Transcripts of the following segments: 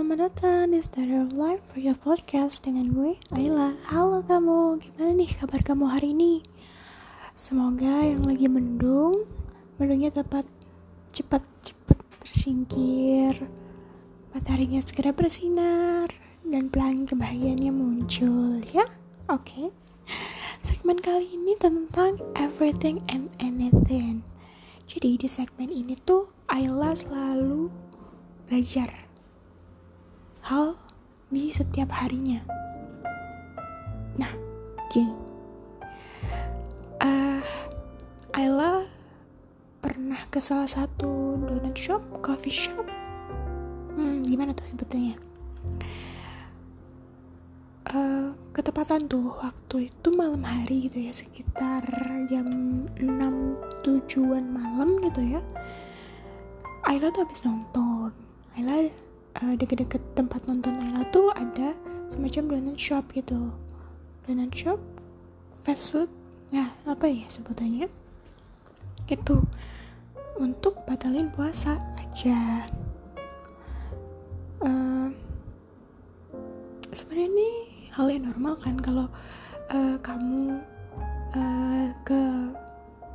selamat datang di Stereo Life for your podcast dengan gue, Ayla. Halo kamu, gimana nih kabar kamu hari ini? Semoga yang lagi mendung, mendungnya tepat cepat-cepat tersingkir, mataharinya segera bersinar, dan pelangi kebahagiaannya muncul, ya? Oke. Okay. Segmen kali ini tentang everything and anything. Jadi di segmen ini tuh Ayla selalu belajar hal di setiap harinya. Nah, gini. Uh, Ayla pernah ke salah satu donut shop, coffee shop. Hmm, gimana tuh sebetulnya? Uh, ketepatan tuh waktu itu malam hari gitu ya sekitar jam 6 tujuan malam gitu ya Ayla tuh habis nonton Ayla uh, deket-deket tempat nonton Ayla tuh ada semacam donut shop gitu. Donut shop fast food. Nah apa ya sebutannya? Gitu. Untuk batalin puasa aja. Uh, sebenarnya ini hal yang normal kan kalau uh, kamu uh, ke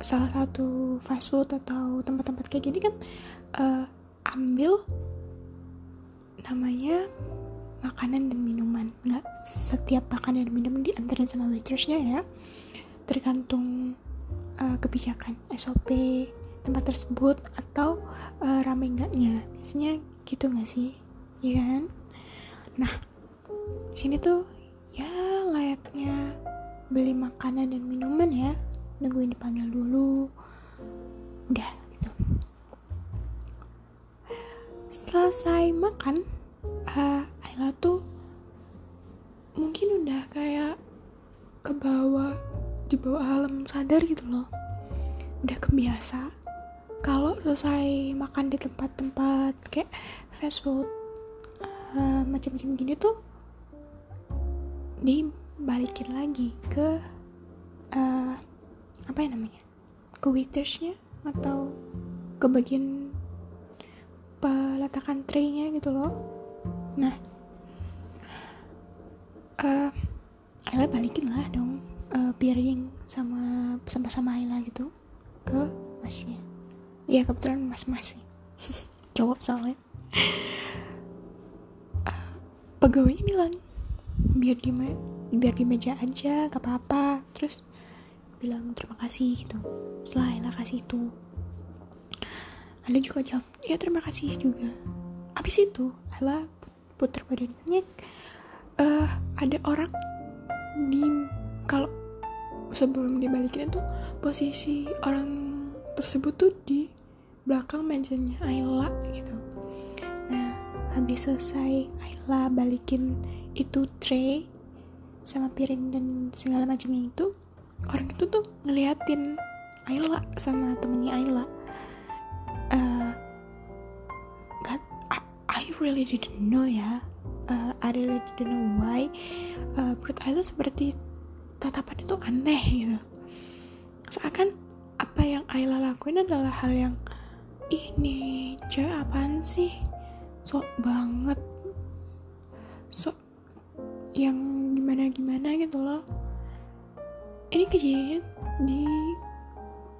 salah satu fast food atau tempat-tempat kayak gini kan uh, ambil namanya makanan dan minuman. Nggak setiap makanan dan minuman diantarin sama waitersnya ya. Tergantung uh, kebijakan SOP tempat tersebut atau uh, rame enggaknya biasanya gitu nggak sih? Ya kan? Nah sini tuh ya layaknya beli makanan dan minuman ya. Nungguin dipanggil dulu. Udah gitu. Selesai makan uh, Ayla tuh mungkin udah kayak ke bawah di bawah alam sadar gitu loh. Udah kebiasa. Kalau selesai makan di tempat-tempat kayak fast food uh, macam-macam gini tuh dibalikin lagi ke uh, apa ya namanya ke waitersnya atau ke bagian peletakan traynya gitu loh nah uh, Ayla balikin lah dong uh, piring sama sampah sama Ayla gitu ke masnya. Ya kebetulan mas mas sih jawab soalnya. Uh, pegawainya bilang biar di biar di meja aja gak apa-apa. Terus bilang terima kasih gitu. Setelah Ayla kasih itu Ayla juga jawab ya terima kasih juga. Habis itu Ayla putar badannya uh, ada orang di kalau sebelum dibalikin itu posisi orang tersebut tuh di belakang mejanya Ayla gitu. Nah habis selesai Ayla balikin itu tray sama piring dan segala macamnya itu orang itu tuh ngeliatin Ayla sama temennya Ayla really didn't know ya. Uh, I really didn't know why. Uh, menurut Ayla seperti tatapan itu aneh gitu. Seakan apa yang Ayla lakuin adalah hal yang ini cewek apaan sih? Sok banget. Sok yang gimana gimana gitu loh. Ini kejadian di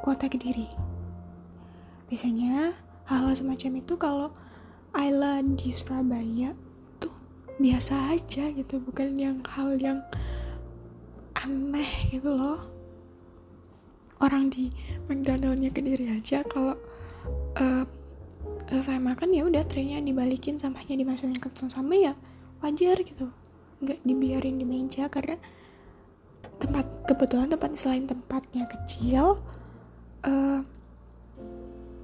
kota Kediri. Biasanya hal, -hal semacam itu kalau Ayla di Surabaya tuh biasa aja gitu bukan yang hal yang aneh gitu loh. Orang di McDonaldnya Kediri aja kalau uh, selesai makan ya udah traynya dibalikin sampahnya dimasukin ke tong sampah ya wajar gitu. Nggak dibiarin di meja karena tempat kebetulan tempat selain tempatnya kecil uh,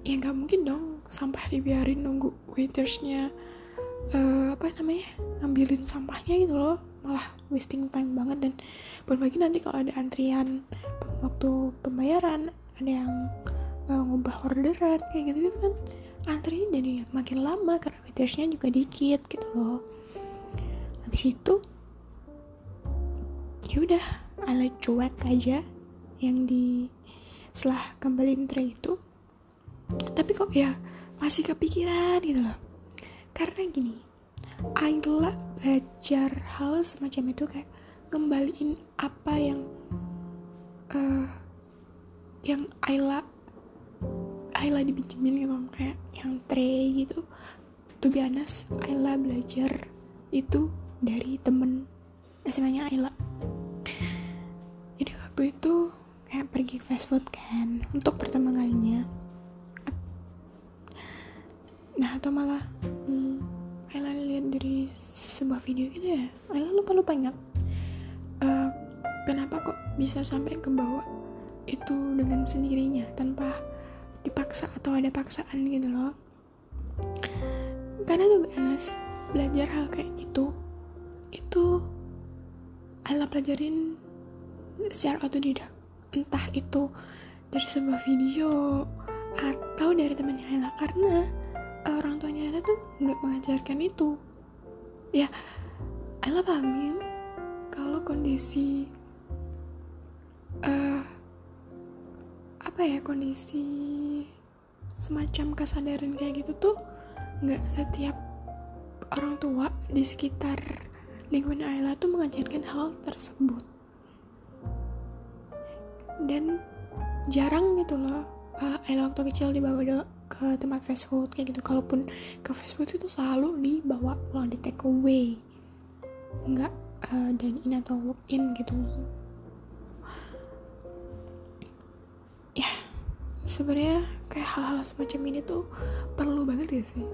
ya nggak mungkin dong sampah dibiarin nunggu waitersnya uh, apa namanya ngambilin sampahnya gitu loh. Malah wasting time banget dan belum lagi nanti kalau ada antrian waktu pembayaran ada yang uh, ngubah orderan kayak gitu gitu kan antrinya jadi makin lama karena waitersnya juga dikit gitu loh. Habis itu ya udah ala cuek aja yang di setelah kembali tray itu. Tapi kok ya masih kepikiran gitu loh. Karena gini Ayla belajar hal semacam itu kayak ngembaliin apa yang uh, yang Ayla Ayla dipinjemin gitu kayak yang tray gitu. Tuh biasa Ayla belajar itu dari temen. SMA-nya Ayla jadi waktu itu kayak pergi fast food kan untuk pertama kalinya nah atau malah hmm, Ayla lihat dari sebuah video gitu ya. Ayla lupa lupa ingat uh, kenapa kok bisa sampai ke bawah itu dengan sendirinya tanpa dipaksa atau ada paksaan gitu loh. Karena tuh Anas belajar hal kayak itu itu Ayla pelajarin secara otodidak. Entah itu dari sebuah video atau dari temannya Ayla. Karena orang tuanya Ayla tuh nggak mengajarkan itu. Ya Ayla pahamin kalau kondisi uh, apa ya kondisi semacam kesadaran kayak gitu tuh nggak setiap orang tua di sekitar lingkungan Ayla tuh mengajarkan hal tersebut. Dan jarang gitu loh uh, Ayla waktu kecil dibawa ke tempat fast food kayak gitu. Kalaupun ke fast food itu selalu dibawa pulang di take away. Nggak uh, dine in atau walk in gitu. Ya sebenarnya kayak hal-hal semacam ini tuh perlu banget ya sih.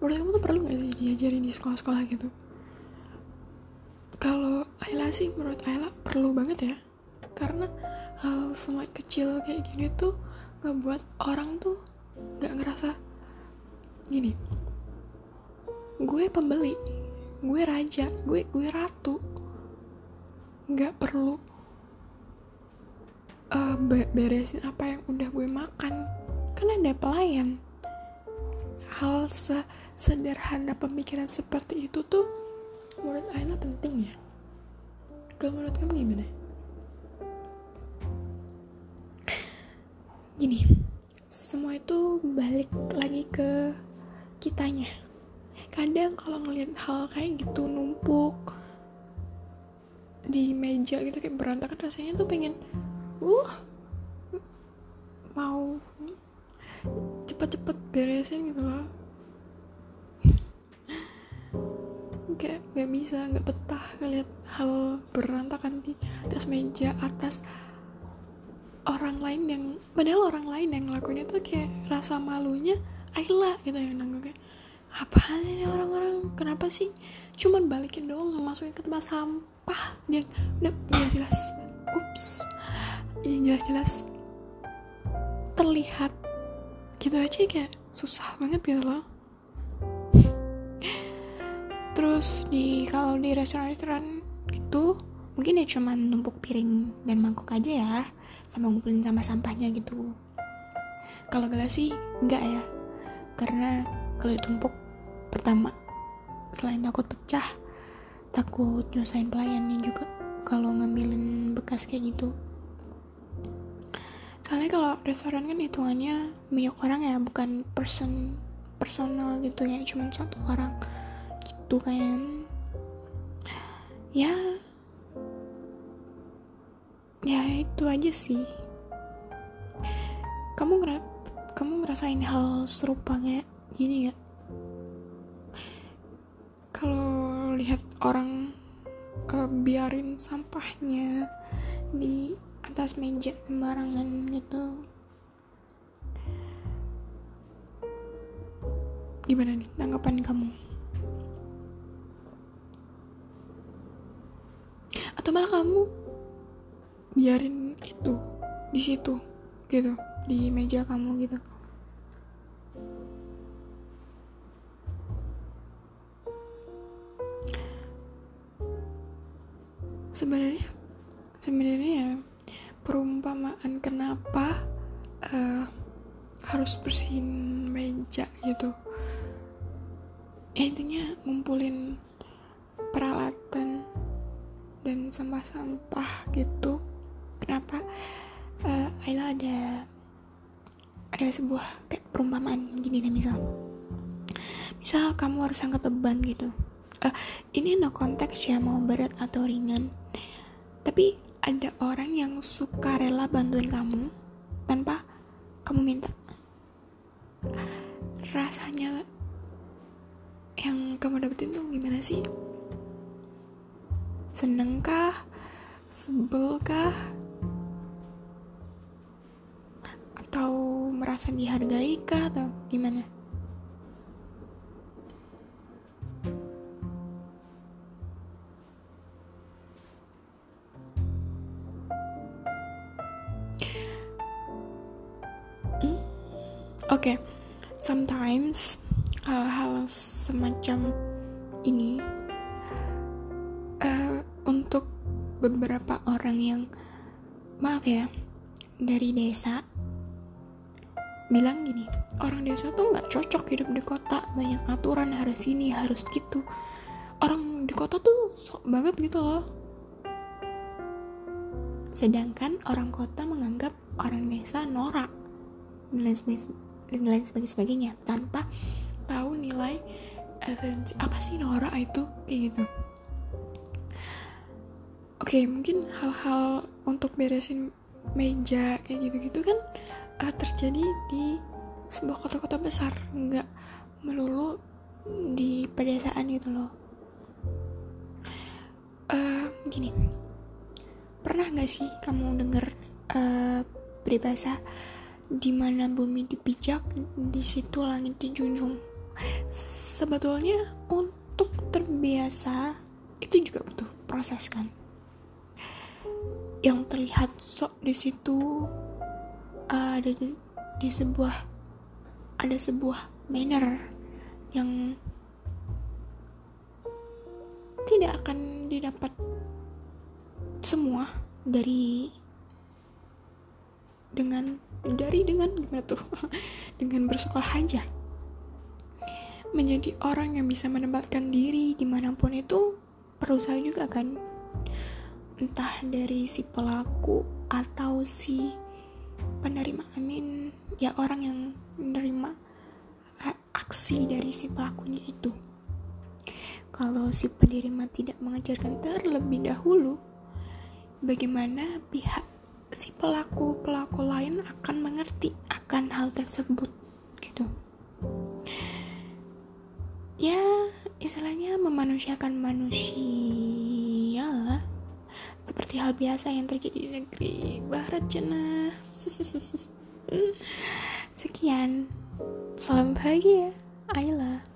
Menurut kamu tuh perlu gak sih diajarin di sekolah-sekolah gitu? Kalau Ayla sih menurut Ayla perlu banget ya. Karena hal semua kecil kayak gini tuh ngebuat orang tuh gak ngerasa gini gue pembeli gue raja gue gue ratu. Nggak perlu uh, beresin apa yang udah gue makan. Kan ada pelayan. Hal se sederhana pemikiran seperti itu tuh menurut Ayla penting ya? Kalau menurut kamu gimana? Gini balik lagi ke kitanya. Kadang kalau ngelihat hal kayak gitu numpuk di meja gitu kayak berantakan rasanya tuh pengen uh mau cepet-cepet beresin gitu loh. Kayak nggak bisa nggak betah ngeliat hal berantakan di atas meja atas orang lain yang padahal orang lain yang ngelakuin itu kayak rasa malunya Ayla gitu yang nanggung kayak apa sih ini orang-orang? Kenapa sih? Cuman balikin doang masukin ke tempat sampah. Dia udah jelas-jelas ups. Yang jelas-jelas terlihat gitu aja kayak susah banget gitu loh. Terus di kalau di restoran-restoran itu mungkin ya cuman numpuk piring dan mangkok aja ya sama ngumpulin sama sampahnya gitu. Kalau gelas sih enggak ya karena kalau ditumpuk pertama selain takut pecah takut nyusahin pelayannya juga kalau ngambilin bekas kayak gitu. Soalnya kalau restoran kan hitungannya banyak orang ya bukan person personal gitu ya cuma satu orang gitu kan. Ya ya itu aja sih. Kamu ngera kamu ngerasain hal serupa kayak gini gak kalau lihat orang uh, biarin sampahnya di atas meja sembarangan gitu. Gimana nih tanggapan kamu? Atau malah kamu biarin itu di situ gitu di meja kamu gitu. Sebenarnya sebenarnya ya perumpamaan kenapa uh, harus bersihin meja gitu. Ya, intinya ngumpulin peralatan dan sampah-sampah gitu kenapa? Uh, Ayla ada ada sebuah kayak perumpamaan gini deh misal. Misal kamu harus angkat beban gitu. Uh, ini no konteks ya mau berat atau ringan. Tapi ada orang yang suka rela bantuin kamu tanpa kamu minta. Rasanya yang kamu dapetin tuh gimana sih? Seneng kah sebel kah merasa dihargai kah atau gimana hmm? Oke, okay. sometimes hal-hal semacam ini uh, untuk beberapa orang yang maaf ya dari desa bilang gini orang desa tuh nggak cocok hidup di kota. Banyak aturan harus ini harus gitu. Orang di kota tuh sok banget gitu loh. Sedangkan orang kota menganggap orang desa norak. Dan lain sebagainya tanpa tahu nilai esensi apa sih Nora itu kayak gitu. Oke mungkin hal-hal untuk beresin meja kayak gitu-gitu kan uh, terjadi di sebuah kota-kota besar. Nggak melulu di pedesaan gitu loh. Uh, gini. Pernah nggak sih kamu denger uh, peribahasa di mana bumi dipijak di situ langit dijunjung. Sebetulnya untuk terbiasa itu juga butuh proses kan. Yang terlihat sok di situ uh, ada di, di sebuah ada sebuah banner yang tidak akan didapat semua dari dengan dari dengan gimana tuh? Dengan bersekolah aja. Menjadi orang yang bisa menempatkan diri di mana pun itu perlu saya juga kan. Entah dari si pelaku atau si penerima amin ya orang yang menerima aksi dari si pelakunya itu. Kalau si penerima tidak mengajarkan terlebih dahulu bagaimana pihak si pelaku pelaku lain akan mengerti akan hal tersebut gitu. Ya istilahnya memanusiakan manusia hal biasa yang terjadi di negeri. Barat jenah sekian. Salam bahagia. Love